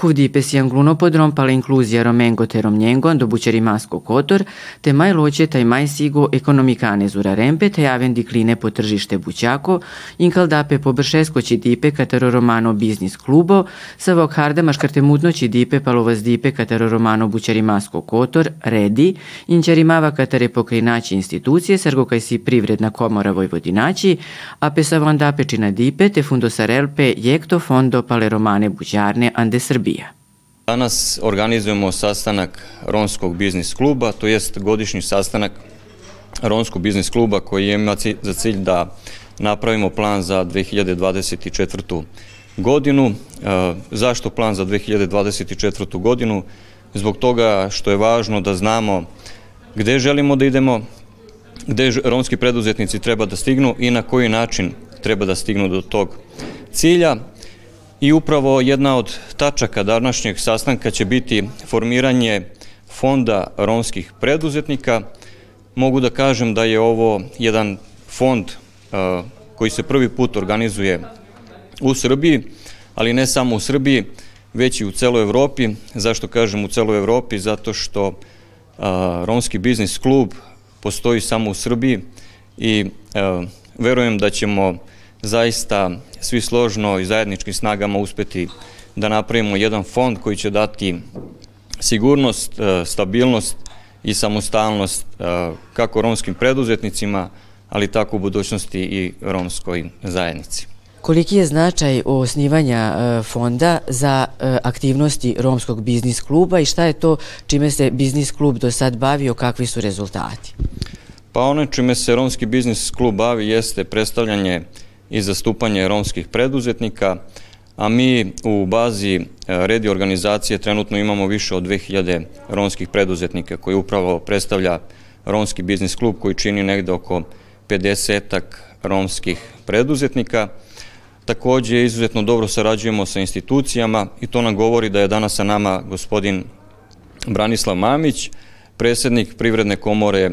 Huvdipe si anglunopodrom pala inkluzija romengo te romnjengo do bućerimasko kotor, te maj loće taj maj sigo ekonomikane zura rempe te javen dikline po tržište bućako, inkaldape po bršesko će dipe katero romano biznis klubo, sa vok hardama škartemutno će dipe palovaz dipe katero romano bućerimasko kotor, redi, inčarimava katare pokrinaći institucije, sargo kaj si privredna komora Vojvodinaći, a pesavon dape čina dipe te fundosarelpe jekto fondo pale romane bućarne ande Srbija. Danas organizujemo sastanak Romskog biznis kluba, to jest godišnji sastanak Romskog biznis kluba koji ima za cilj da napravimo plan za 2024. godinu. E, zašto plan za 2024. godinu? Zbog toga što je važno da znamo gde želimo da idemo, gde romski preduzetnici treba da stignu i na koji način treba da stignu do tog cilja. I upravo jedna od tačaka današnjeg sastanka će biti formiranje fonda romskih preduzetnika. Mogu da kažem da je ovo jedan fond uh, koji se prvi put organizuje u Srbiji, ali ne samo u Srbiji, već i u celoj Evropi. Zašto kažem u celoj Evropi? Zato što uh, Romski biznis klub postoji samo u Srbiji i uh, verujem da ćemo zaista svi složno i zajedničkim snagama uspeti da napravimo jedan fond koji će dati sigurnost, e, stabilnost i samostalnost e, kako romskim preduzetnicima, ali tako u budućnosti i romskoj zajednici. Koliki je značaj osnivanja e, fonda za aktivnosti Romskog biznis kluba i šta je to čime se biznis klub do sad bavio, kakvi su rezultati? Pa ono čime se Romski biznis klub bavi jeste predstavljanje i zastupanje romskih preduzetnika, a mi u bazi e, redi organizacije trenutno imamo više od 2000 romskih preduzetnika koji upravo predstavlja Romski biznis klub koji čini negde oko 50 romskih preduzetnika. Takođe, izuzetno dobro sarađujemo sa institucijama i to nam govori da je danas sa nama gospodin Branislav Mamić, predsednik Privredne komore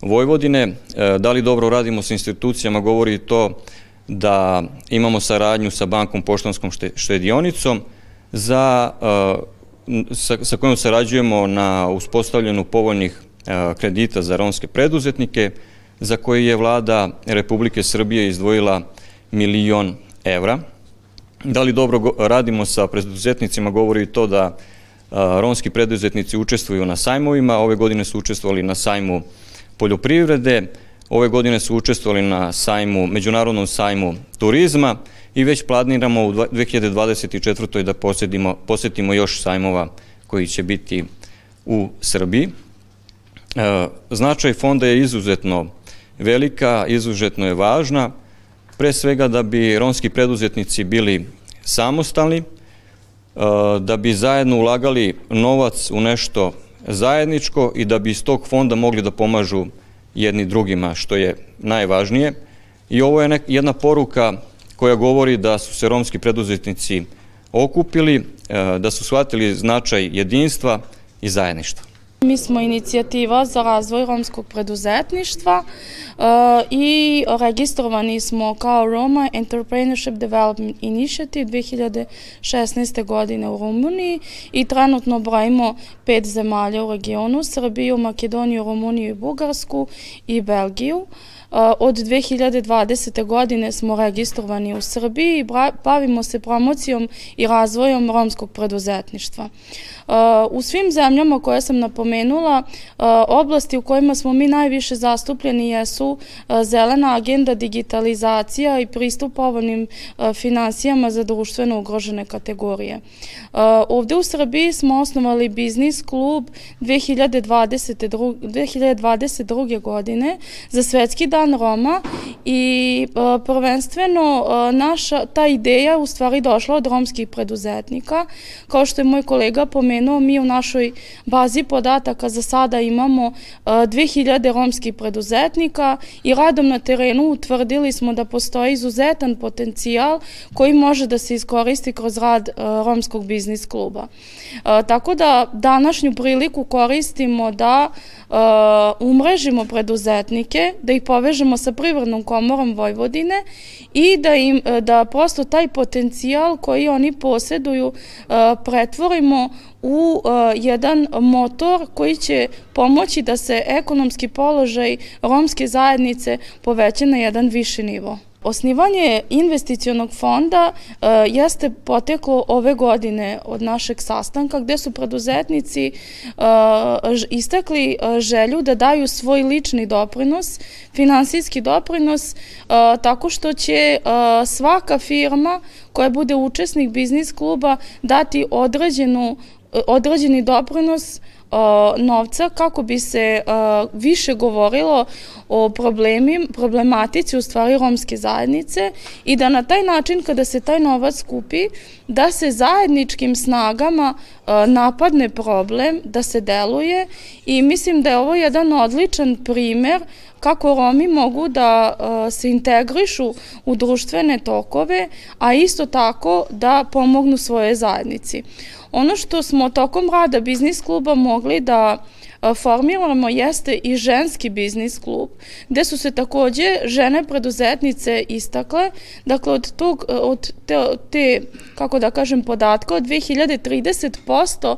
Vojvodine. E, da li dobro radimo sa institucijama govori to da imamo saradnju sa bankom poštanskom štedionicom za, uh, sa, sa kojom sarađujemo na uspostavljanju povoljnih uh, kredita za romske preduzetnike, za koje je vlada Republike Srbije izdvojila milion evra. Da li dobro radimo sa preduzetnicima, govori to da uh, romski preduzetnici učestvuju na sajmovima, ove godine su učestvovali na sajmu poljoprivrede, Ove godine su učestvovali na sajmu, međunarodnom sajmu turizma i već planiramo u 2024. da posetimo, posetimo još sajmova koji će biti u Srbiji. E, značaj fonda je izuzetno velika, izuzetno je važna, pre svega da bi romski preduzetnici bili samostalni, e, da bi zajedno ulagali novac u nešto zajedničko i da bi iz tog fonda mogli da pomažu jedni drugima, što je najvažnije. I ovo je jedna poruka koja govori da su se romski preduzetnici okupili, e, da su shvatili značaj jedinstva i zajedništva. Mi smo inicijativa za razvoj romskog preduzetništva uh, i registrovani smo kao Roma Entrepreneurship Development Initiative 2016. godine u Rumuniji i trenutno brojimo pet zemalja u regionu, Srbiju, Makedoniju, Rumuniju i Bugarsku i Belgiju. Uh, Od 2020. godine smo registrovani u Srbiji i bavimo se promocijom i razvojom romskog preduzetništva. U svim zemljama koje sam napomenula, oblasti u kojima smo mi najviše zastupljeni jesu zelena agenda, digitalizacija i pristup povoljnim finansijama za društveno ugrožene kategorije. Ovde u Srbiji smo osnovali biznis klub 2022. 2022. godine za svetski dan dan Roma i uh, prvenstveno uh, naša ta ideja u stvari došla od romskih preduzetnika. Kao što je moj kolega pomenuo, mi u našoj bazi podataka za sada imamo uh, 2000 romskih preduzetnika i radom na terenu utvrdili smo da postoji izuzetan potencijal koji može da se iskoristi kroz rad e, Romskog biznis kluba. E, tako da današnju priliku koristimo da e, umrežimo preduzetnike, da ih povežemo sa Privrednom komorom Vojvodine i da, im, da prosto taj potencijal koji oni posjeduju pretvorimo u uh, jedan motor koji će pomoći da se ekonomski položaj romske zajednice poveća na jedan viši nivo. Osnivanje investicionog fonda uh, jeste poteklo ove godine od našeg sastanka gde su preduzetnici uh, istakli uh, želju da daju svoj lični doprinos, finansijski doprinos, tako što će svaka firma koja bude učesnik biznis kluba dati određenu određeni doprinos novca kako bi se više govorilo o problemi, problematici u stvari romske zajednice i da na taj način kada se taj novac skupi da se zajedničkim snagama napadne problem, da se deluje i mislim da je ovo jedan odličan primer kako Romi mogu da se integrišu u društvene tokove, a isto tako da pomognu svoje zajednici. Ono što smo tokom rada biznis kluba mogli da formiramo jeste i ženski biznis klub, gde su se takođe žene preduzetnice istakle, dakle od, tog, od te, te kako da kažem, podatka od 2030%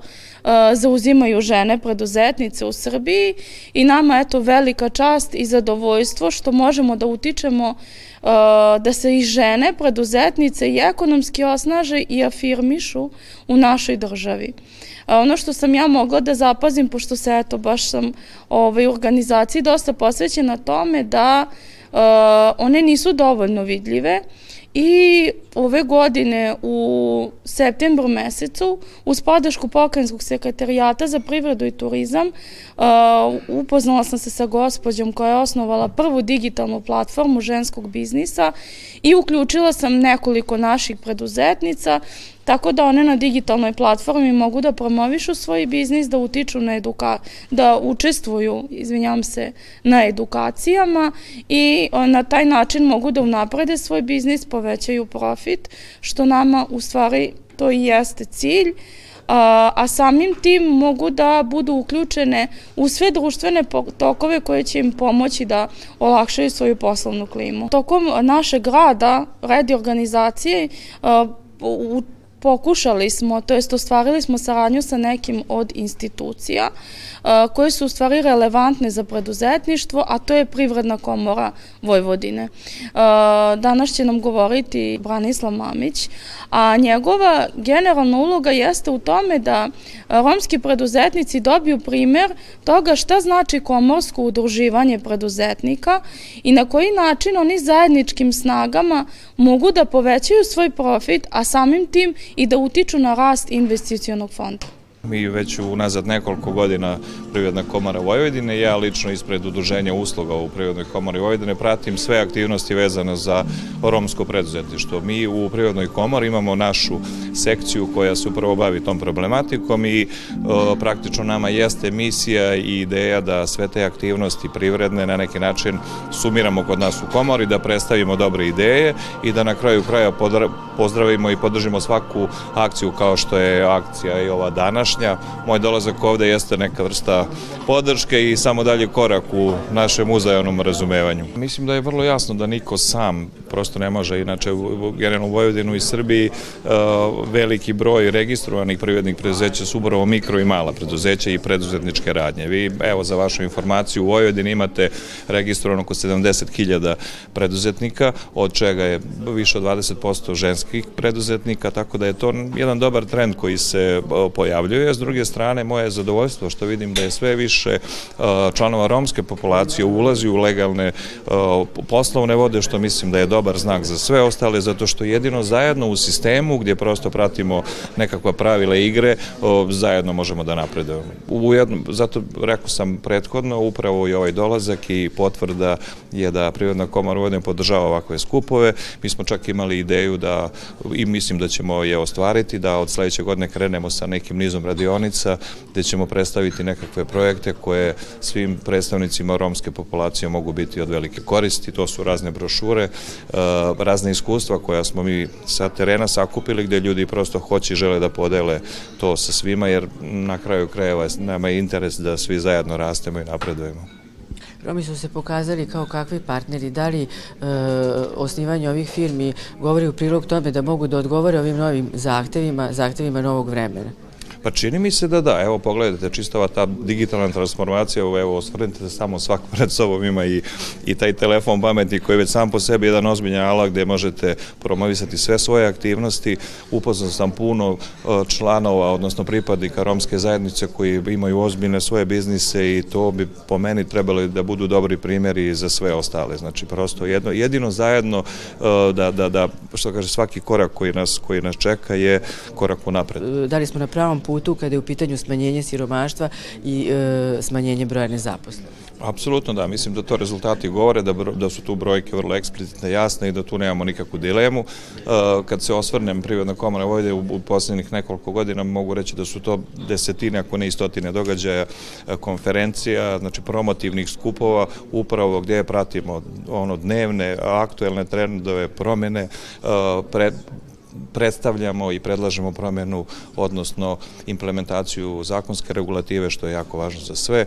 zauzimaju žene preduzetnice u Srbiji i nama eto velika čast i zadovoljstvo što možemo da utičemo da se i žene preduzetnice i ekonomski osnaže i afirmišu u našoj državi. Ono što sam ja mogla da zapazim, pošto se eto baš sam ovaj, organizaciji dosta posvećena tome da one nisu dovoljno vidljive I ove godine u septembru mesecu uz podršku pokrajinskog sekretarijata za privredu i turizam uh, upoznala sam se sa gospođom koja je osnovala prvu digitalnu platformu ženskog biznisa i uključila sam nekoliko naših preduzetnica tako da one na digitalnoj platformi mogu da promovišu svoj biznis, da utiču na eduka, da učestvuju, izvinjam se, na edukacijama i na taj način mogu da unaprede svoj biznis, povećaju profit, što nama u stvari to i jeste cilj a, a samim tim mogu da budu uključene u sve društvene tokove koje će im pomoći da olakšaju svoju poslovnu klimu. Tokom našeg rada, redi organizacije, u pokušali smo, to jest ostvarili smo saradnju sa nekim od institucija koje su u stvari relevantne za preduzetništvo, a to je Privredna komora Vojvodine. Danas će nam govoriti Branislav Mamić, a njegova generalna uloga jeste u tome da romski preduzetnici dobiju primer toga šta znači komorsko udruživanje preduzetnika i na koji način oni zajedničkim snagama mogu da povećaju svoj profit, a samim tim i da utiču na rast investicionog fonda. Mi već unazad nekoliko godina Privredna komora Vojvodine, ja lično ispred udruženja usluga u Privrednoj komori Vojvodine pratim sve aktivnosti vezane za romsko preduzetništvo. Mi u Privrednoj komori imamo našu sekciju koja se upravo bavi tom problematikom i praktično nama jeste misija i ideja da sve te aktivnosti privredne na neki način sumiramo kod nas u komori, da predstavimo dobre ideje i da na kraju kraja pozdravimo i podržimo svaku akciju kao što je akcija i ova današnja današnja. Moj dolazak ovde jeste neka vrsta podrške i samo dalje korak u našem uzajavnom razumevanju. Mislim da je vrlo jasno da niko sam prosto ne može, inače generalno u Vojvodinu i Srbiji uh, veliki broj registrovanih privrednih preduzeća su upravo mikro i mala preduzeća i preduzetničke radnje. Vi, evo za vašu informaciju, u Vojvodini imate registrovano oko 70.000 preduzetnika, od čega je više od 20% ženskih preduzetnika, tako da je to jedan dobar trend koji se uh, pojavljuje S druge strane, moje zadovoljstvo što vidim da je sve više uh, članova romske populacije ulazi u legalne uh, poslovne vode, što mislim da je dobar znak za sve ostale, zato što jedino zajedno u sistemu gdje prosto pratimo nekakva pravila igre, uh, zajedno možemo da napredujemo. Ujedno, zato rekao sam prethodno, upravo i ovaj dolazak i potvrda je da Prirodna komora Vojvodine podržava ovakve skupove. Mi smo čak imali ideju da, i mislim da ćemo je ostvariti, da od sledeće godine krenemo sa nekim nizom radionica gde ćemo predstaviti nekakve projekte koje svim predstavnicima romske populacije mogu biti od velike koristi. To su razne brošure, razne iskustva koja smo mi sa terena sakupili gde ljudi prosto hoće i žele da podele to sa svima jer na kraju krajeva nama je interes da svi zajedno rastemo i napredujemo. Romi su se pokazali kao kakvi partneri. Da li e, osnivanje ovih firmi govori u prilog tome da mogu da odgovore ovim novim zahtevima, zahtevima novog vremena? Pa čini mi se da da, evo pogledajte, čistava ta digitalna transformacija, evo osvrnite se samo svak pred sobom ima i, i taj telefon pametni koji je već sam po sebi jedan ozbiljan alat gde možete promovisati sve svoje aktivnosti. Upoznao sam puno e, članova, odnosno pripadnika romske zajednice koji imaju ozbiljne svoje biznise i to bi po meni trebalo da budu dobri primjeri za sve ostale. Znači prosto jedno, jedino zajedno e, da, da, da, što kaže, svaki korak koji nas, koji nas čeka je korak u napred. Da li smo na pravom putu putu kada je u pitanju smanjenje siromaštva i e, smanjenje broja nezaposlenih. Apsolutno da, mislim da to rezultati govore, da, da su tu brojke vrlo eksplicitne, jasne i da tu nemamo nikakvu dilemu. E, kad se osvrnem Privredna komora Vojde u, u poslednjih nekoliko godina, mogu reći da su to desetine, ako ne i stotine događaja, e, konferencija, znači promotivnih skupova, upravo gdje pratimo ono dnevne, aktuelne trendove, promene, e, pred, predstavljamo i predlažemo promenu, odnosno implementaciju zakonske regulative, što je jako važno za sve. E,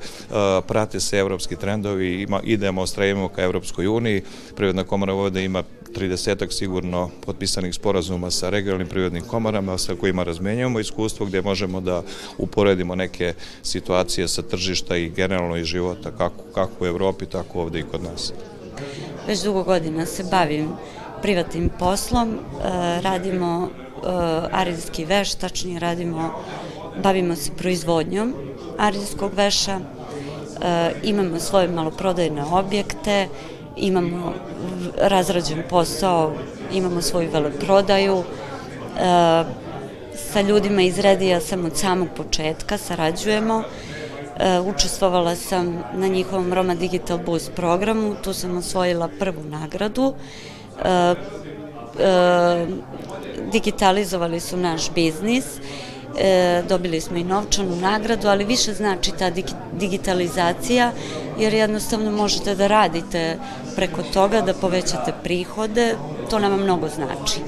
prate se evropski trendovi, ima, idemo, strajimo ka Evropskoj uniji. Privredna komora ovde ima 30 sigurno potpisanih sporazuma sa regionalnim privrednim komorama sa kojima razmenjujemo iskustvo gde možemo da uporedimo neke situacije sa tržišta i generalno iz života kako, kako u Evropi, tako ovde i kod nas. Već dugo godina se bavim privatnim poslom, e, radimo e, arilski veš, tačnije radimo, bavimo se proizvodnjom arilskog veša, e, imamo svoje maloprodajne objekte, imamo razrađen posao, imamo svoju veleprodaju, sa ljudima iz Redija sam od samog početka, sarađujemo, učestvovala sam na njihovom Roma Digital Boost programu, tu sam osvojila prvu nagradu digitalizovali su naš biznis, e, dobili smo i novčanu nagradu, ali više znači ta digitalizacija, jer jednostavno možete da radite preko toga, da povećate prihode, to nama mnogo znači.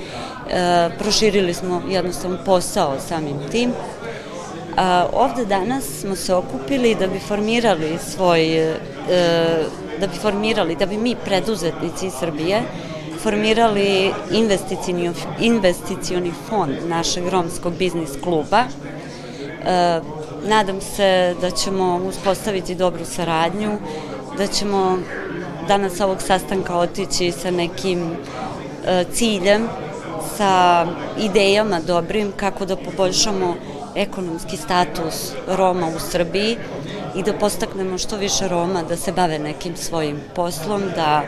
Proširili smo jednostavno posao samim tim. A, ovde danas smo se okupili da bi formirali svoj, da bi formirali, da bi mi preduzetnici iz Srbije, formirali investicioni, investicioni fond našeg romskog biznis kluba. E, nadam se da ćemo uspostaviti dobru saradnju, da ćemo danas ovog sastanka otići sa nekim e, ciljem, sa idejama dobrim kako da poboljšamo ekonomski status Roma u Srbiji i da postaknemo što više Roma da se bave nekim svojim poslom, da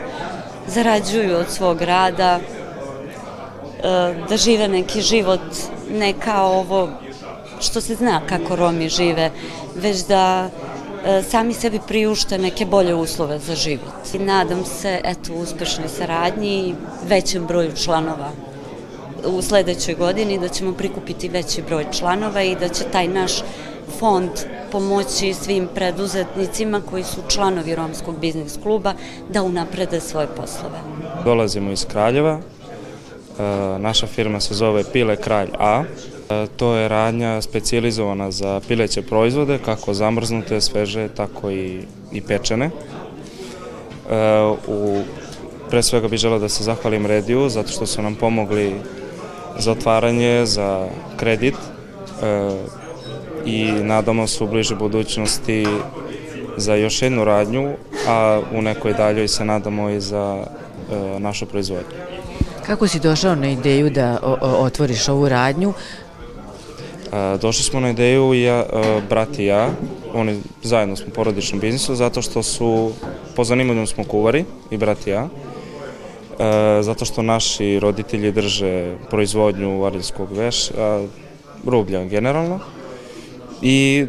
zarađuju od svog rada, e, da žive neki život ne kao ovo što se zna kako Romi žive, već da e, sami sebi priušte neke bolje uslove za život. I nadam se, eto, uspešnoj saradnji i većem broju članova u sledećoj godini, da ćemo prikupiti veći broj članova i da će taj naš fond pomoći svim preduzetnicima koji su članovi Romskog biznis kluba da unaprede svoje poslove. Dolazimo iz Kraljeva, e, naša firma se zove Pile Kralj A. E, to je radnja specializovana za pileće proizvode, kako zamrznute, sveže, tako i, i pečene. E, u, pre svega bih želeo da se zahvalim Rediju, zato što su nam pomogli za otvaranje, za kredit i nadamo se u bliže budućnosti za još jednu radnju, a u nekoj daljoj se nadamo i za e, našu proizvodnju. Kako si došao na ideju da o, o, otvoriš ovu radnju? E, došli smo na ideju ja, e, brat i ja, oni zajedno smo u porodičnom biznisu, zato što su, po zanimanju smo kuvari i brat i ja, e, zato što naši roditelji drže proizvodnju varilskog veša, rublja generalno, i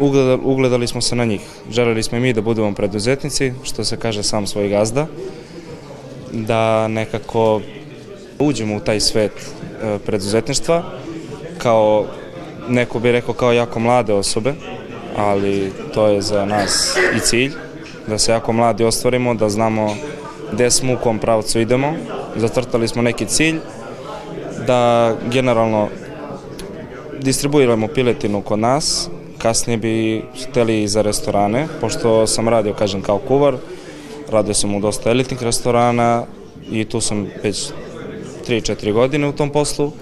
ugledali, ugledali smo se na njih. Želeli smo i mi da budemo preduzetnici, što se kaže sam svoj gazda, da nekako uđemo u taj svet e, preduzetništva kao neko bi rekao kao jako mlade osobe, ali to je za nas i cilj, da se jako mladi ostvarimo, da znamo gde smo, u kom pravcu idemo, zacrtali smo neki cilj, da generalno distribuiramo piletinu kod nas, kasnije bi hteli i za restorane, pošto sam radio, kažem, kao kuvar, radio sam u dosta elitnih restorana i tu sam već 3-4 godine u tom poslu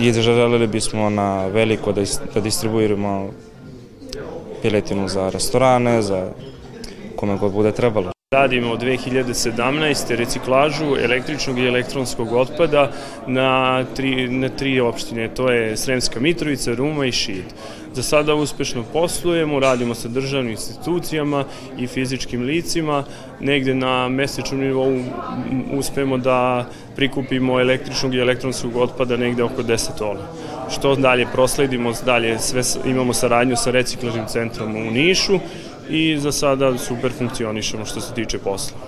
i želeli bismo na veliko da, da distribuiramo piletinu za restorane, za kome god bude trebalo. Radimo od 2017. reciklažu električnog i elektronskog otpada na tri, na tri opštine, to je Sremska Mitrovica, Ruma i Šid. Za sada uspešno poslujemo, radimo sa državnim institucijama i fizičkim licima, negde na mesečnom nivou uspemo da prikupimo električnog i elektronskog otpada negde oko 10 tola. Što dalje prosledimo, dalje sve imamo saradnju sa reciklažnim centrom u Nišu, i za sada super funkcionišemo što se tiče posla.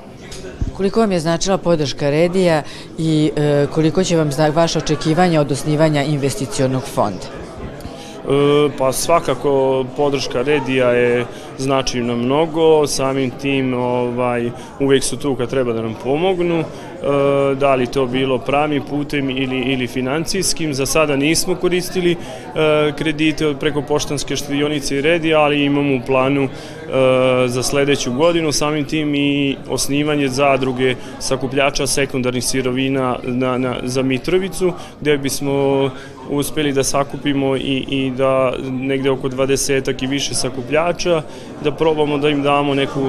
Koliko vam je značila podrška Redija i e, koliko će vam vaše očekivanja od osnivanja investicionog fonda? E, pa svakako podrška Redija je znači nam mnogo, samim tim ovaj, uvek su tu kad treba da nam pomognu, e, da li to bilo pravim putem ili, ili financijskim, za sada nismo koristili e, kredite preko poštanske štedionice i Redija, ali imamo u planu za sledeću godinu, samim tim i osnivanje zadruge sakupljača sekundarnih sirovina na, na, za Mitrovicu, gde bismo uspeli da sakupimo i, i da negde oko 20 i više sakupljača, da probamo da im damo neku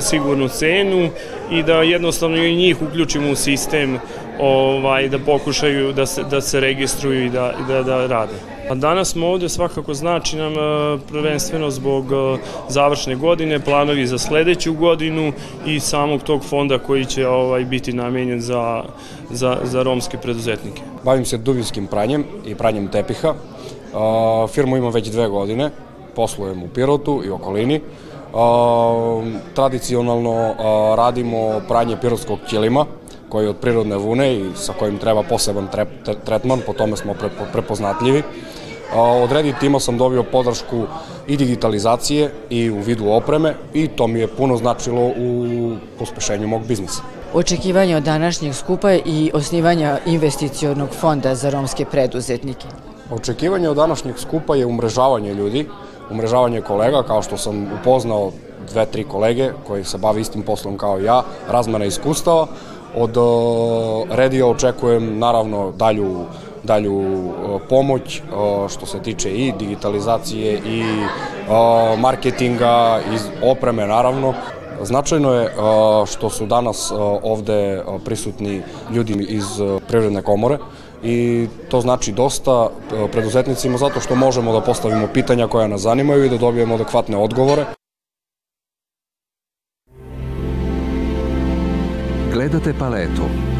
sigurnu cenu i da jednostavno i njih uključimo u sistem ovaj, da pokušaju da se, da se registruju i da, da, da rade. A danas smo ovde svakako znači nam e, prvenstveno zbog e, završne godine, planovi za sledeću godinu i samog tog fonda koji će ovaj biti namenjen za, za, za romske preduzetnike. Bavim se dubinskim pranjem i pranjem tepiha. Firmu imam već dve godine, poslujem u Pirotu i okolini. Tradicionalno radimo pranje pirotskog ćelima, koji je od prirodne vune i sa kojim treba poseban tre, tretman, po tome smo pre, prepoznatljivi. Od Reddit tima sam dobio podršku i digitalizacije i u vidu opreme i to mi je puno značilo u pospešenju mog biznisa. Očekivanje od današnjeg skupa i osnivanja investicionog fonda za romske preduzetnike. Očekivanje od današnjeg skupa je umrežavanje ljudi, umrežavanje kolega, kao što sam upoznao dve, tri kolege koji se bave istim poslom kao ja, razmena iskustava. Od Redija očekujem naravno dalju dalju pomoć što se tiče i digitalizacije i marketinga i opreme naravno. Značajno je što su danas ovde prisutni ljudi iz Privredne komore i to znači dosta preduzetnicima zato što možemo da postavimo pitanja koja nas zanimaju i da dobijemo adekvatne odgovore. Gledate paletu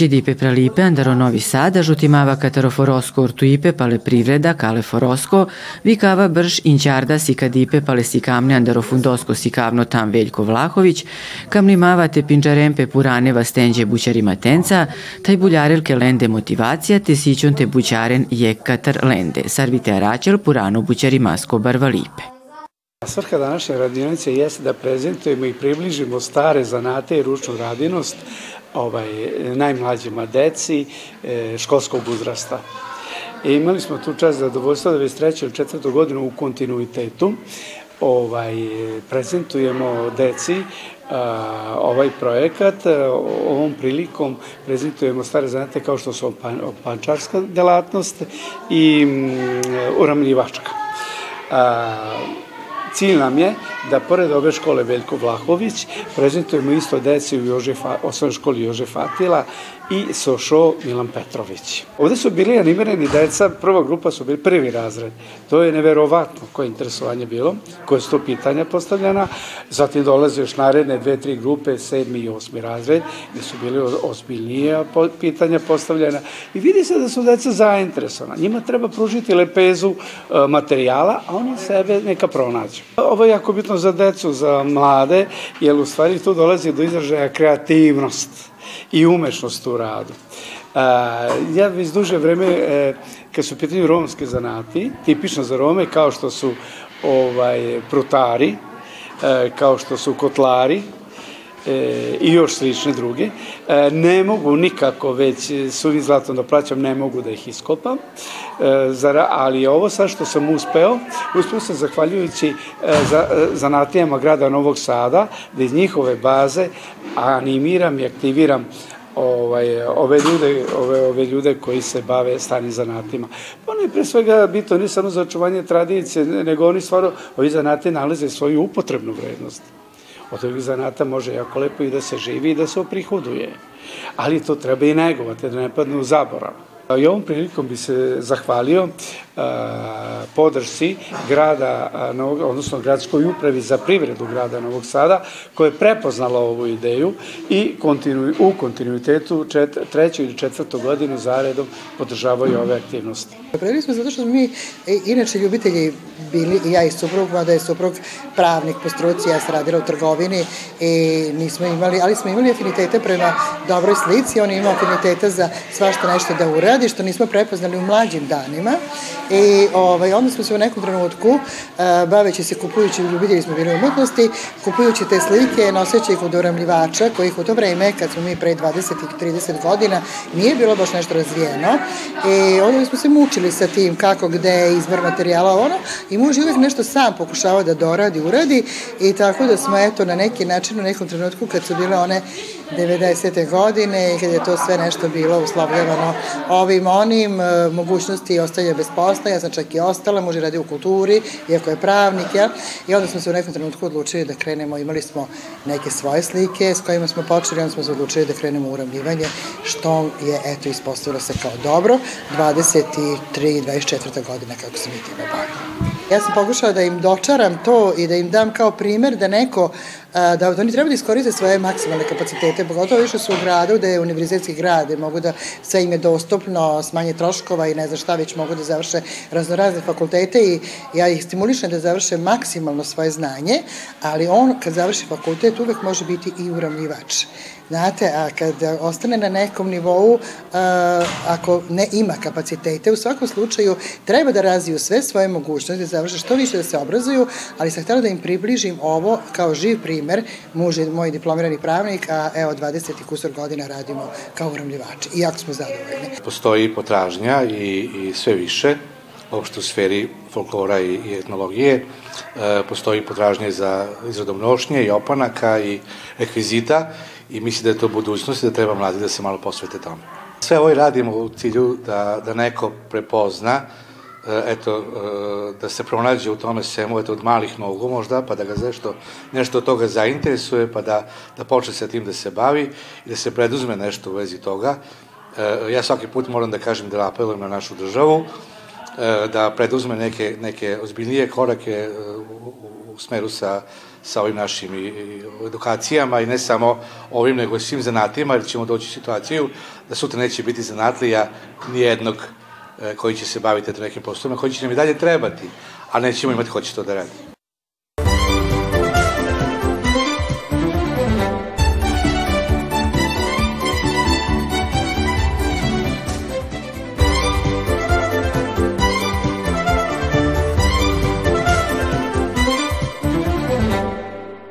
Ćedipe pralipe andaro Novi Sada, žutimava kataroforosko ortuipe pale privreda kale forosko, vikava brš inćarda sikadipe pale sikamne andaro fundosko sikavno tam Veljko Vlahović, kamlimava te pinčarempe purane stenđe bućari matenca, taj buljarelke lende motivacija te sićon te bućaren je katar lende, sarvite aračel purano masko barvalipe. Svrha današnje radionice jeste da prezentujemo i približimo stare zanate i ručnu radinost, ovaj, najmlađima deci e, školskog uzrasta. I imali smo tu čast zadovoljstva da već treću ili četvrtu godinu u kontinuitetu ovaj, prezentujemo deci a, ovaj projekat. Ovom prilikom prezentujemo stare zanate kao što su pančarska delatnost i mm, uramljivačka. A, Cilj nam je da pored ove škole Veljko Vlahović prezentujemo isto deci u Jože, osnovnoj školi Jože Fatila i Sošo Milan Petrović. Ovde su bili animirani deca, prva grupa su bili prvi razred. To je neverovatno koje interesovanje bilo, koje su to pitanja postavljena. Zatim dolaze još naredne dve, tri grupe, sedmi i osmi razred, gde su bili ozbiljnije pitanja postavljena. I vidi se da su deca zainteresovana. Njima treba pružiti lepezu e, materijala, a oni sebe neka pronađu. Ovo je jako bitno za decu, za mlade, jer u stvari tu dolazi do izražaja kreativnost i umešnost u radu. Ja već duže vreme, e, kad su pitanju romske zanati, tipično za Rome, kao što su ovaj, prutari, e, kao što su kotlari, e, i još slične druge. E, ne mogu nikako već suvim zlatom da plaćam, ne mogu da ih iskopam, e, zara, ali ovo sad što sam uspeo, uspeo sam zahvaljujući e, za, e, zanatijama grada Novog Sada, da iz njihove baze animiram i aktiviram ovaj, ove, ljude, ove, ove ljude koji se bave stanim zanatima. Pa ono je pre svega bitno ne samo za očuvanje tradicije, nego oni stvarno, ovi zanati nalaze svoju upotrebnu vrednost. Od ovih zanata može jako lepo i da se živi i da se oprihoduje. Ali to treba i negovati, da ne padne u zaborav. I ovom prilikom bi se zahvalio podršci grada, odnosno gradskoj upravi za privredu grada Novog Sada, koja je prepoznala ovu ideju i u kontinuitetu treću ili četvrtu godinu zaredom podržavaju ove aktivnosti. Napravili smo zato što mi, e, inače ljubitelji bili, i ja i suprug, da je suprug pravnik po struci, ja sam radila u trgovini i nismo imali, ali smo imali afinitete prema dobroj slici, on ima afiniteta za svašta nešto da uradi, što nismo prepoznali u mlađim danima. I ovaj, onda smo se u nekom trenutku, uh, baveći se kupujući, ljubitelji smo bili umetnosti, kupujući te slike, noseći ih od uramljivača, kojih u to vreme, kad smo mi pre 20 i 30 godina, nije bilo baš nešto razvijeno. I onda smo se mučili sa tim kako, gde, izbor materijala, ono, i muž uvek nešto sam pokušavao da doradi, uradi, i tako da smo, eto, na neki način u nekom trenutku, kad su bile one 90. godine i kada je to sve nešto bilo uslovljavano ovim onim, e, mogućnosti ostavlja bez posla, ja sam čak i ostala, može radi u kulturi, iako je pravnik, ja, i onda smo se u nekom trenutku odlučili da krenemo, imali smo neke svoje slike s kojima smo počeli, onda smo se odlučili da krenemo u uravljivanje, što je, eto, ispostavilo se kao dobro, 23. 24. godina kako se mi time bavimo. Ja sam pokušala da im dočaram to i da im dam kao primer da neko, da, oni treba da iskoriste svoje maksimalne kapacitete, pogotovo više su u gradu, da je univerzitetski grad, mogu da sve im je dostupno, smanje troškova i ne znam šta, već mogu da završe raznorazne fakultete i ja ih stimulišem da završe maksimalno svoje znanje, ali on kad završi fakultet uvek može biti i uravljivač. Znate, a kad ostane na nekom nivou, a, ako ne ima kapacitete, u svakom slučaju treba da razviju sve svoje mogućnosti, da završe što više da se obrazuju, ali sam htela da im približim ovo kao živ primer, muž je moj diplomirani pravnik, a evo 20 i kusor godina radimo kao uramljivači i jako smo zadovoljni. Postoji potražnja i, i sve više, uopšte u sferi folklora i, i etnologije, e, postoji potražnje za izradom nošnje i opanaka i rekvizita i mislim da je to budućnost i da treba mladi da se malo posvete tome. Sve ovo radimo u cilju da, da neko prepozna, eto, e, da se pronađe u tome svemu, eto, od malih nogu možda, pa da ga nešto, nešto od toga zainteresuje, pa da, da počne sa tim da se bavi i da se preduzme nešto u vezi toga. E, ja svaki put moram da kažem da apelujem na našu državu, da preduzme neke, neke ozbiljnije korake u, u smeru sa sa ovim našim edukacijama i ne samo ovim, nego i svim zanatima, jer ćemo doći u situaciju da sutra neće biti zanatlija nijednog e, koji će se baviti nekim poslovima, koji će nam i dalje trebati, a nećemo imati ko će to da radi.